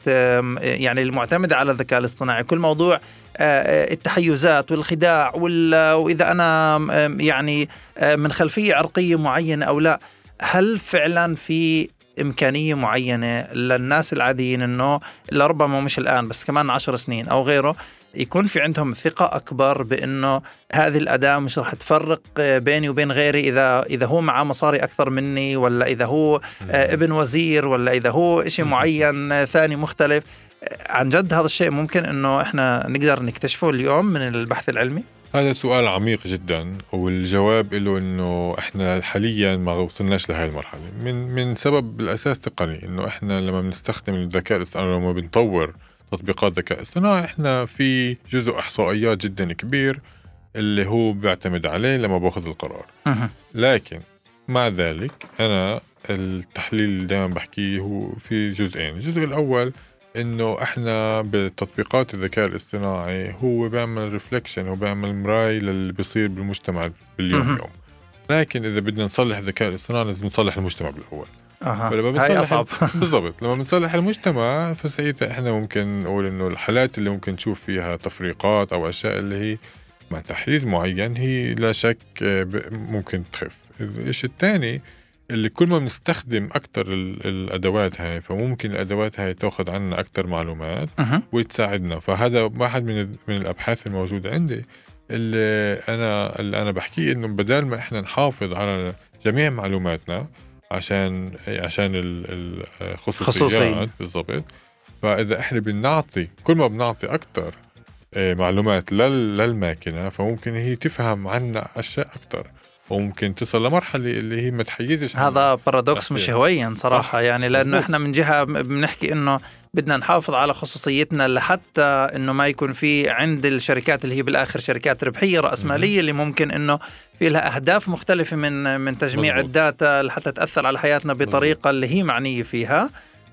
يعني المعتمدة على الذكاء الاصطناعي. كل موضوع آه، آه، التحيزات والخداع وال- وإذا أنا يعني من خلفية عرقية معينة أو لا هل فعلا في إمكانية معينة للناس العاديين أنه لربما مش الآن بس كمان عشر سنين أو غيره يكون في عندهم ثقة أكبر بأنه هذه الأداة مش رح تفرق بيني وبين غيري إذا إذا هو معاه مصاري أكثر مني ولا إذا هو آه، ابن وزير ولا إذا هو إشي معين ثاني مختلف. عن جد هذا الشيء ممكن أنه إحنا نقدر نكتشفه اليوم من البحث العلمي. هذا سؤال عميق جدا والجواب له إنه إحنا حاليا ما وصلناش لهي المرحلة. من من سبب بالاساس تقني إنه إحنا لما بنستخدم الذكاء الاصطناعي لما بنطور تطبيقات ذكاء اصطناعي إحنا في جزء إحصائيات جدا كبير اللي هو بيعتمد عليه لما بأخذ القرار. لكن مع ذلك أنا التحليل اللي دائما بحكيه هو في جزئين. الجزء الأول إنه إحنا بتطبيقات الذكاء الاصطناعي هو بيعمل ريفليكشن هو بيعمل مراي للي بيصير بالمجتمع باليوم. يوم. لكن إذا بدنا نصلح الذكاء الاصطناعي لازم نصلح المجتمع بالأول. أها. فلما هاي بنصلح أصعب. بالضبط. لما بنصلح المجتمع فساعتها إحنا ممكن نقول إنه الحالات اللي ممكن نشوف فيها تفريقات أو أشياء اللي هي مع تحيز معين هي لا شك آه، ممكن تخف. الشيء الثاني اللي كل ما بنستخدم أكثر الأدوات هاي فممكن الأدوات هاي تأخذ عنا أكثر معلومات مهم. وتساعدنا فهذا واحد من من الأبحاث الموجودة عندي اللي أنا اللي أنا بحكيه إنه بدل ما إحنا نحافظ على جميع معلوماتنا عشان عشان. الخصوصيات بالضبط فإذا إحنا بنعطي كل ما بنعطي أكثر معلومات لل- للماكينة فممكن هي تفهم عنا أشياء أكثر وممكن تصل لمرحلة اللي هي ما تحيزش. هذا بارادوكس مش تحصيل. هوين صراحة صح. يعني لأنه مزبوط. إحنا من جهة بنحكي إنه بدنا نحافظ على خصوصيتنا لحتى إنه ما يكون في عند الشركات اللي هي بالآخر شركات ربحية رأسمالية اللي ممكن إنه في لها أهداف مختلفة من من تجميع مزبوط. الداتا لحتى تأثر على حياتنا بطريقة اللي هي معنية فيها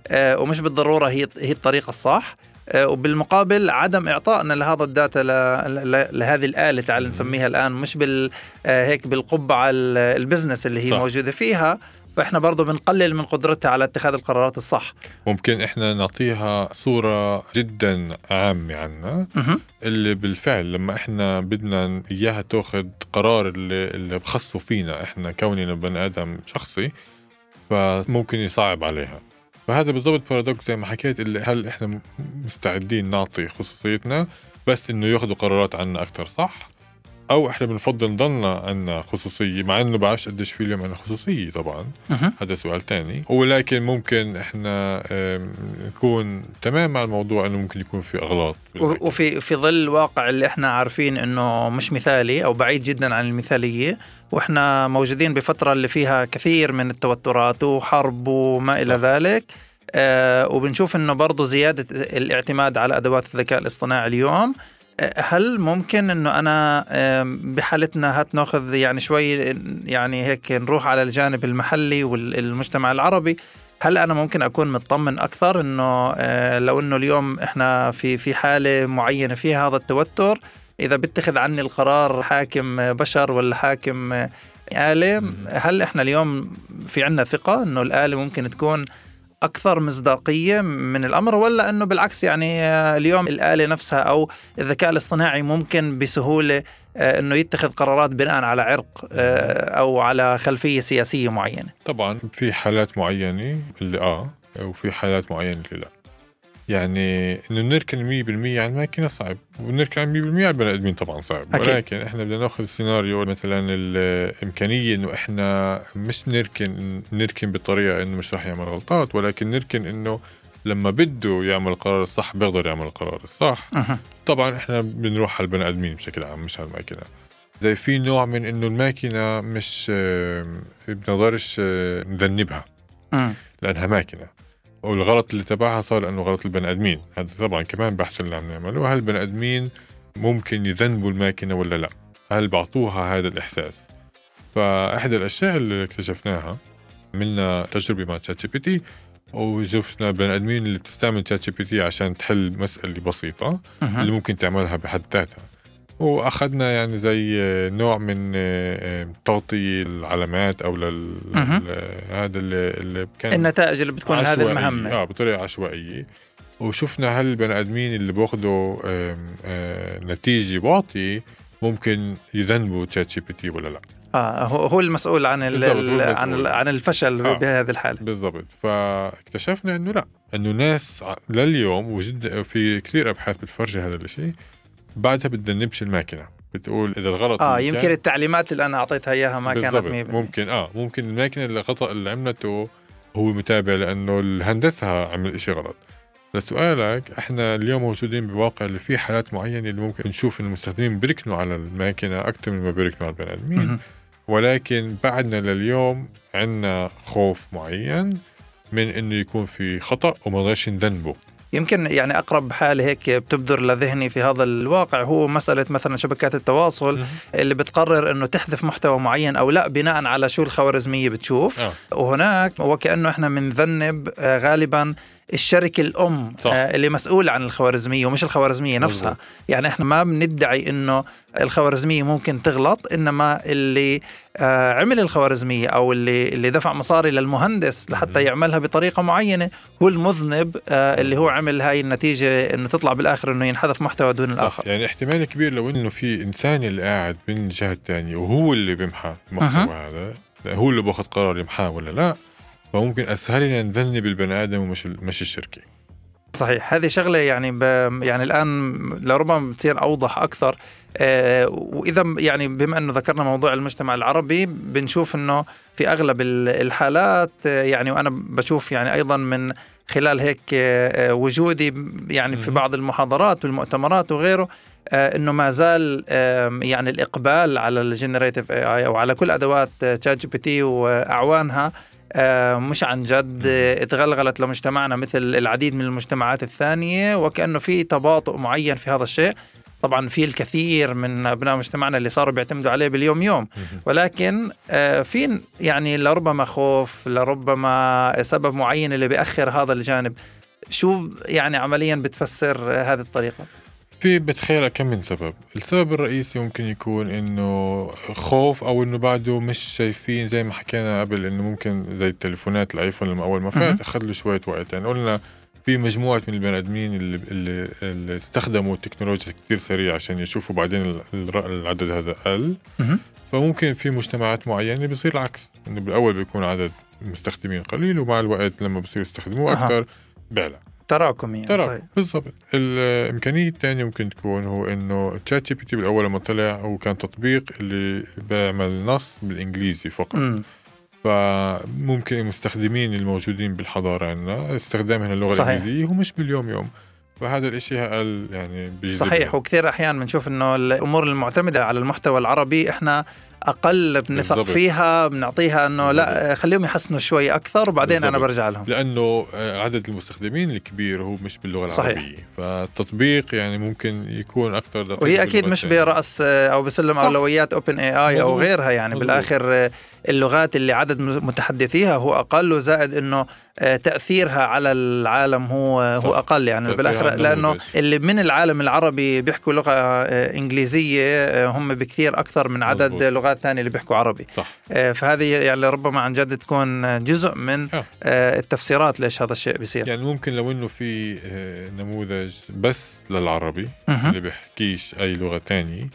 آه، ومش بالضرورة هي هي الطريقة الصح وبالمقابل عدم إعطائنا لهذا الداتا لهذه الآلة تعال نسميها الآن مش بال آه، هيك بالقبعة ال- ال business اللي هي صح. موجودة فيها فإحنا برضه بنقلل من قدرتها على اتخاذ القرارات الصح ممكن إحنا نعطيها صورة جدا عامة عنا. اللي بالفعل لما إحنا بدنا إياها تأخذ قرار اللي اللي بخصه فينا إحنا كوننا بني آدم شخصي فممكن يصعب عليها فهذا بالضبط بارادوكس زي ما حكيت اللي هل إحنا مستعدين نعطي خصوصيتنا بس إنه ياخذوا قرارات عنا أكثر صح؟ أو إحنا بنفضل نضلنا عنا خصوصية مع إنه بعرفش قديش في اليوم عنا خصوصية طبعا. هذا سؤال تاني. ولكن ممكن إحنا نكون تمام مع الموضوع إنه ممكن يكون في إغلاط. وفي في ظل الواقع اللي إحنا عارفين إنه مش مثالي أو بعيد جدا عن المثالية وإحنا موجودين بفترة اللي فيها كثير من التوترات وحرب وما إلى ذلك آه وبنشوف إنه برضه زيادة الاعتماد على أدوات الذكاء الاصطناعي اليوم. هل ممكن إنه أنا بحالتنا هات ناخذ يعني شوي يعني هيك نروح على الجانب المحلي والمجتمع العربي هل أنا ممكن أكون مطمن أكثر إنه آه، لو إنه اليوم إحنا في في حالة معينة فيها هذا التوتر إذا بيتخذ عني القرار حاكم بشر ولا حاكم آلة هل إحنا اليوم في عنا ثقة إنه الآلة ممكن تكون أكثر مصداقية من الأمر ولا أنه بالعكس يعني آه، اليوم الآلة نفسها أو الذكاء الاصطناعي ممكن بسهولة آه، أنه يتخذ قرارات بناء على عرق آه، أو على خلفية سياسية معينة. طبعا في حالات معينة اللي آه وفي حالات معينة اللي لا يعني إنه نركن 100% على الماكينة صعب ونركن 100% على البني آدمين طبعا صعب أكيد. ولكن إحنا بدنا نأخذ سيناريو مثلا الإمكانية إنه إحنا مش نركن نركن بطريقة إنه مش رح يعمل غلطات ولكن نركن إنه لما بده يعمل القرار الصح بيقدر يعمل القرار الصح مهم. طبعا إحنا بنروح على البني آدمين بشكل عام مش على الماكينة زي في نوع من إنه الماكينة مش بنقدرش نذنبها مم. لأنها ماكينة والغلط اللي تبعها صار لأنه غلط البني آدمين. هذا طبعا كمان بحث اللي عم نعمله. هل البني آدمين ممكن يذنبوا الماكينة ولا لا؟ هل بعطوها هذا الإحساس؟ فإحدى الأشياء اللي اكتشفناها عملنا تجربة مع ChatGPT وشفنا بني آدمين اللي بتستعمل ChatGPT عشان تحل مسألة بسيطة. اللي ممكن تعملها بحد ذاتها. وأخذنا يعني زي نوع من آه، تعطي العلامات أو لل هذا اللي, اللي كان النتائج اللي بتكون هذه. المهمة آه بطريقة عشوائية وشفنا هل البني آدمين اللي بياخذوا آه، نتيجة واطية ممكن يذنبوا ChatGPT ولا لا آه هو المسؤول عن ال بالضبط، هو ال- عن المسؤول. ال- عن الفشل آه. بهذه الحالة بالضبط فاكتشفنا إنه لا إنه ناس لليوم وجد في كثير أبحاث بتفرجي هذا الشيء بعدها بتذنبش الماكينة. بتقول إذا الغلط آه يمكن كان- التعليمات اللي أنا أعطيتها إياها ما كانت 100% ممكن آه ممكن الماكينة اللي الخطا اللي عملته هو متابع لأنه الهندسة عمل إشي غلط. لسؤالك إحنا اليوم موجودين بواقع اللي في حالات معينة اللي ممكن نشوف إن المستخدمين بيركنوا على الماكينة أكثر من ما بيركنوا على البني آدمين. ولكن بعدنا لليوم عندنا خوف معين من إنه يكون في خطأ وما نقدرش نذنبه. يمكن يعني أقرب حاله هيك بتبدر لذهني في هذا الواقع هو مسألة مثلا شبكات التواصل اللي بتقرر إنه تحذف محتوى معين أو لا بناء على شو الخوارزمية بتشوف آه. وهناك وكأنه إحنا بنذنب آه، غالبا الشركة الأم صح. آه، اللي مسؤوله عن الخوارزمية ومش الخوارزمية نفسها. مظبوط. يعني إحنا ما بندعي إنه الخوارزمية ممكن تغلط إنما اللي آه، عمل الخوارزمية أو اللي اللي دفع مصاري للمهندس لحتى يعملها بطريقة معينة هو المذنب آه، اللي هو عمل هاي النتيجة إنه تطلع بالآخر إنه ينحذف محتوى دون الآخر. صح يعني احتمال كبير لو إنه في إنسان اللي قاعد من الجهه الثانية وهو اللي بيمحى المحتوى هذا هو اللي باخذ قرار يمحاه ولا لا فممكن أسهل لنا نذنب البني آدم ومش مش الشركة. صحيح. هذه شغلة يعني ب يعني الآن لربما بتصير أوضح أكثر. آه وإذا يعني بما أنه ذكرنا موضوع المجتمع العربي بنشوف إنه في أغلب ال- الحالات آه يعني وأنا بشوف يعني أيضا من خلال هيك آه، آه، وجودي يعني في. بعض المحاضرات والمؤتمرات وغيره إنه ما زال يعني الإقبال على ال generative AI أو على كل أدوات ChatGPT وأعوانها مش عن جد آه، اتغلغلت لمجتمعنا مثل العديد من المجتمعات الثانية وكأنه في تباطؤ معين في هذا الشيء. طبعا في الكثير من أبناء مجتمعنا اللي صاروا بيعتمدوا عليه باليوم يوم. ولكن آه، في يعني لربما خوف لربما سبب معين اللي بيأخر هذا الجانب. شو يعني عمليا بتفسر آه، هذه الطريقة؟ في بتخيل كم من سبب السبب الرئيسي ممكن يكون إنه خوف أو إنه بعده مش شايفين زي ما حكينا قبل إنه ممكن زي التليفونات الآيفون لما أول ما. فات أخذ له شوية وقت يعني قلنا في مجموعة من البني آدمين اللي, اللي, اللي استخدموا التكنولوجيا كثير سريع عشان يشوفوا بعدين العدد هذا قل. فممكن في مجتمعات معينة بصير العكس إنه بالأول بيكون عدد المستخدمين قليل ومع الوقت لما بصير يستخدموه. أكثر بيعلى تراكمي يعني ترى صحيح بالضبط الإمكانية الثانية ممكن تكون هو إنه ChatGPT بالأول لما طلع هو كان تطبيق اللي بيعمل نص بالإنجليزي فقط مم. فممكن المستخدمين الموجودين بالحضارة عندنا استخدامهم اللغة صحيح. الإنجليزية هو مش باليوم يوم فهذا الإشي أقل يعني. صحيح وكثير أحيان بنشوف إنه الأمور المعتمدة على المحتوى العربي إحنا أقل بنثق. فيها بنعطيها إنه لا خليهم يحسنوا شوي أكثر وبعدين أنا بالضبط. برجع لهم لأنه آه، عدد المستخدمين الكبير هو مش باللغة صحيح. العربية فالتطبيق يعني ممكن يكون أكثر وهي أكيد مش. برأس آه، أو بسلم. أولويات اوبن اي اي أو. غيرها يعني مظبوط. بالآخر آه، اللغات اللي عدد متحدثيها هو أقل وزائد إنه تأثيرها على العالم هو هو صح. أقل يعني بالآخر لأنه. اللي من العالم العربي بيحكوا لغة إنجليزية هم بكثير أكثر من عدد مظبوط. لغات ثانية اللي بيحكوا عربي صح آه، فهذه يعني ربما عن جد تكون جزء من آه. التفسيرات ليش هذا الشيء بيصير يعني ممكن لو إنه في آه، نموذج بس للعربي مهم. اللي بيحكيش أي لغة تانية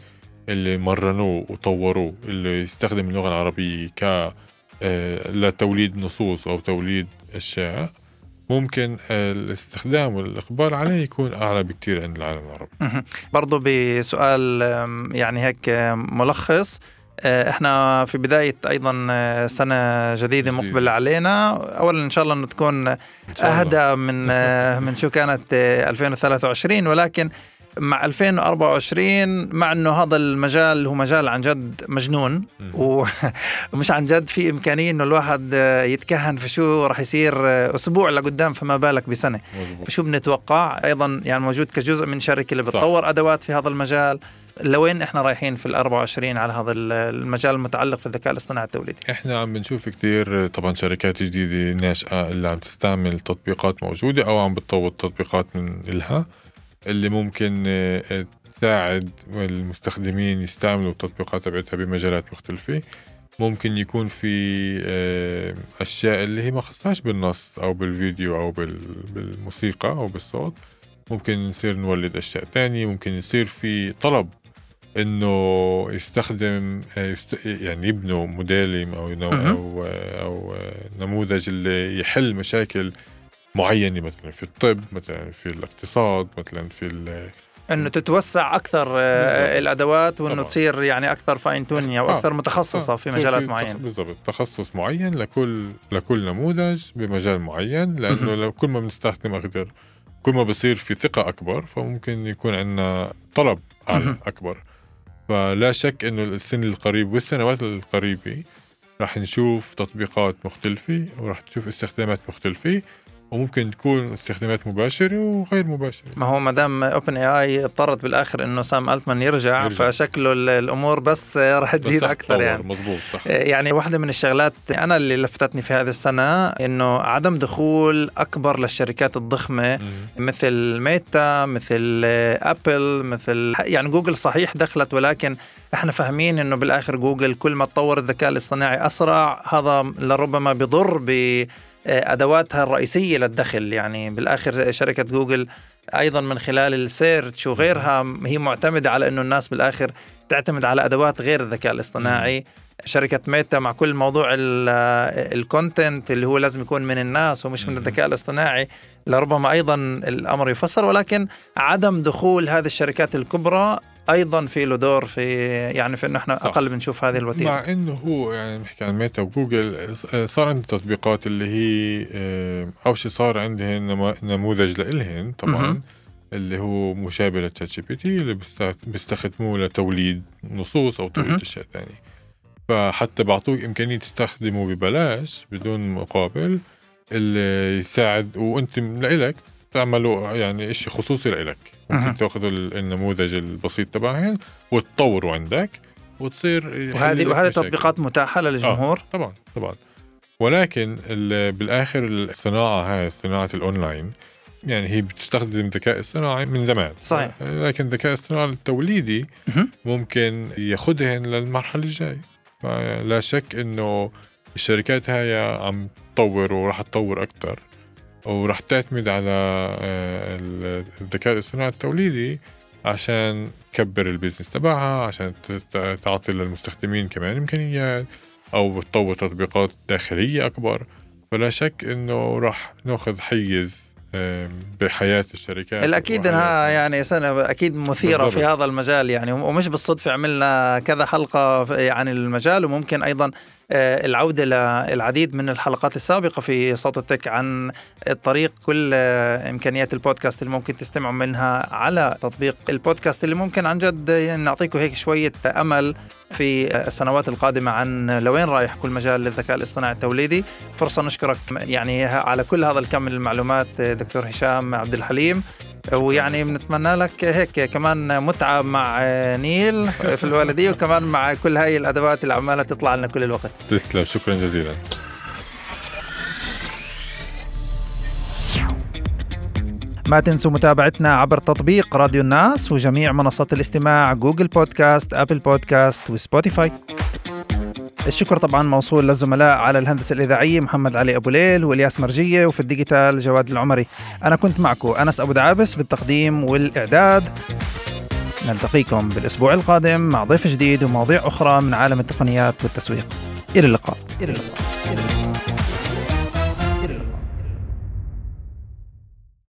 اللي مرنوه وطوروه اللي يستخدم اللغة العربية ك آه، لتوليد نصوص أو توليد أشياء ممكن الاستخدام والإقبال عليه يكون أعلى بكتير عند العالم العربي. برضو بسؤال يعني هيك ملخص إحنا في بداية أيضا آه، سنة جديدة جديدة. مقبلة علينا اولا إن شاء الله إنه تكون. أهدى من آه، من شو كانت آه، 2023 ولكن مع 2024 مع إنه هذا المجال هو مجال عن جد مجنون ومش عن جد في إمكانية إنه الواحد آه، يتكهن في شو راح يصير آه، أسبوع لقدام فما بالك بسنة مظبوط. شو بنتوقع أيضا يعني موجود كجزء من شركة اللي. بتطور أدوات في هذا المجال لوين إحنا رايحين في ال 24 على هذا ال- المجال المتعلق في الذكاء الاصطناعي التوليدي إحنا عم بنشوف كتير طبعا شركات جديدة ناشئة اللي عم تستعمل تطبيقات موجودة أو عم بتطور تطبيقات من إلها اللي ممكن آه، تساعد المستخدمين يستعملوا التطبيقات تبعتها بمجالات مختلفة. ممكن يكون في آه، أشياء اللي هي ما خصهاش بالنص أو بالفيديو أو بال- بالموسيقى أو بالصوت. ممكن نصير نولد أشياء تانية ممكن يصير في طلب إنه يستخدم آه، يست... يعني يبنوا موديل أو مهم. أو أو آه، نموذج اللي يحل مشاكل معينة مثلا في الطب مثلا في الاقتصاد مثلا في ال- إنه تتوسع أكثر آه، بالضبط. الأدوات وإنه طبعاً. تصير يعني أكثر fine tuning أو آه. أكثر متخصصة آه، في مجالات معينة بالضبط تخصص معين لكل لكل نموذج بمجال معين لأنه. لو كل ما بنستخدم أكثر كل ما بصير في ثقة أكبر فممكن يكون عندنا طلب أعلى. أكبر فلا شك إنه السنة القريبة والسنوات القريبة راح نشوف تطبيقات مختلفة وراح تشوف استخدامات مختلفة. وممكن تكون استخدامات مباشرة وغير مباشرة ما هو ما دام OpenAI اضطرت بالآخر إنه سام ألتمان يرجع, يرجع. فشكله ال- الأمور بس رح تزيد أكثر يعني مزبوط صح يعني واحدة من الشغلات أنا اللي لفتتني في هذه السنة إنه عدم دخول أكبر للشركات الضخمة مم. مثل ميتا مثل أبل مثل يعني جوجل صحيح دخلت ولكن إحنا فاهمين إنه بالآخر جوجل كل ما تطور الذكاء الاصطناعي أسرع هذا لربما بضر بادواتها الرئيسية للدخل. يعني بالآخر شركة جوجل أيضا من خلال ال search وغيرها هي معتمدة على إنه الناس بالآخر تعتمد على أدوات غير الذكاء الاصطناعي. شركة ميتا مع كل موضوع ال content اللي هو لازم يكون من الناس ومش من الذكاء الاصطناعي لربما أيضا الأمر يفسر. ولكن عدم دخول هذه الشركات الكبرى أيضا في له دور في يعني في إنه إحنا صح. أقل بنشوف هذه الوتيره مع إنه هو يعني نحكي عن ميتا وجوجل صار عندي تطبيقات اللي هي آه، أول شيء صار عندهن نما- نموذج لإلهن طبعا مهم. اللي هو مشابه ل ChatGPT اللي بيست- بيستخدموه لتوليد نصوص أو توليد. أشياء ثانية فحتى بعطوك إمكانية تستخدمه ببلاش بدون مقابل اللي يساعد وأنت لإلك تعملوا يعني إشي خصوصي لإلك. ممكن تاخذ ال- النموذج البسيط تبعهن وتطوره عندك وتصير وهذه وهذه. تطبيقات متاحة للجمهور آه طبعا طبعا ولكن ال- بالآخر الصناعة هاي صناعة الأونلاين يعني هي بتستخدم الذكاء الاصطناعي من زمان صحيح. لكن الذكاء الاصطناعي التوليدي. ممكن ياخذهن للمرحلة الجاية لا شك إنه الشركات هاي عم تطور وراح تطور أكثر وراح تعتمد على آه، ال- الذكاء الاصطناعي التوليدي عشان تكبر البيزنس تبعها عشان تعطي للمستخدمين كمان إمكانيات أو تطور تطبيقات داخلية أكبر فلا شك إنه راح نأخذ حيز بحياة الشركات الاكيد إنها يعني سنة أكيد مثيرة في بالضبط. هذا المجال يعني ومش بالصدفة عملنا كذا حلقة في- عن المجال وممكن أيضا آه، العودة للعديد من الحلقات السابقة في صوت التك عن الطريق كل آه، إمكانيات البودكاست اللي ممكن تستمعوا منها على تطبيق البودكاست اللي ممكن. عن جد يعني نعطيكم هيك شوية أمل في السنوات القادمة عن لوين رايح كل مجال للذكاء الاصطناعي التوليدي. فرصة نشكرك يعني على كل هذا الكم من المعلومات دكتور هشام عبد الحليم. ويعني بنتمنى لك هيك كمان متعة مع نيل في الوالدية وكمان مع كل هاي الأدوات اللي عمالة تطلع لنا كل الوقت. تسلم شكرا جزيلا. ما تنسوا متابعتنا عبر تطبيق راديو الناس وجميع منصات الاستماع Google Podcasts Apple Podcasts و Spotify. الشكر طبعا موصول للزملاء على الهندسة الإذاعية محمد علي أبو ليل والياس مرجية وفي ال digital جواد العمري. أنا كنت معكم أنس أبو دعابس بالتقديم والإعداد. نلتقيكم بالأسبوع القادم مع ضيف جديد ومواضيع أخرى من عالم التقنيات والتسويق. إلى اللقاء. إلى اللقاء.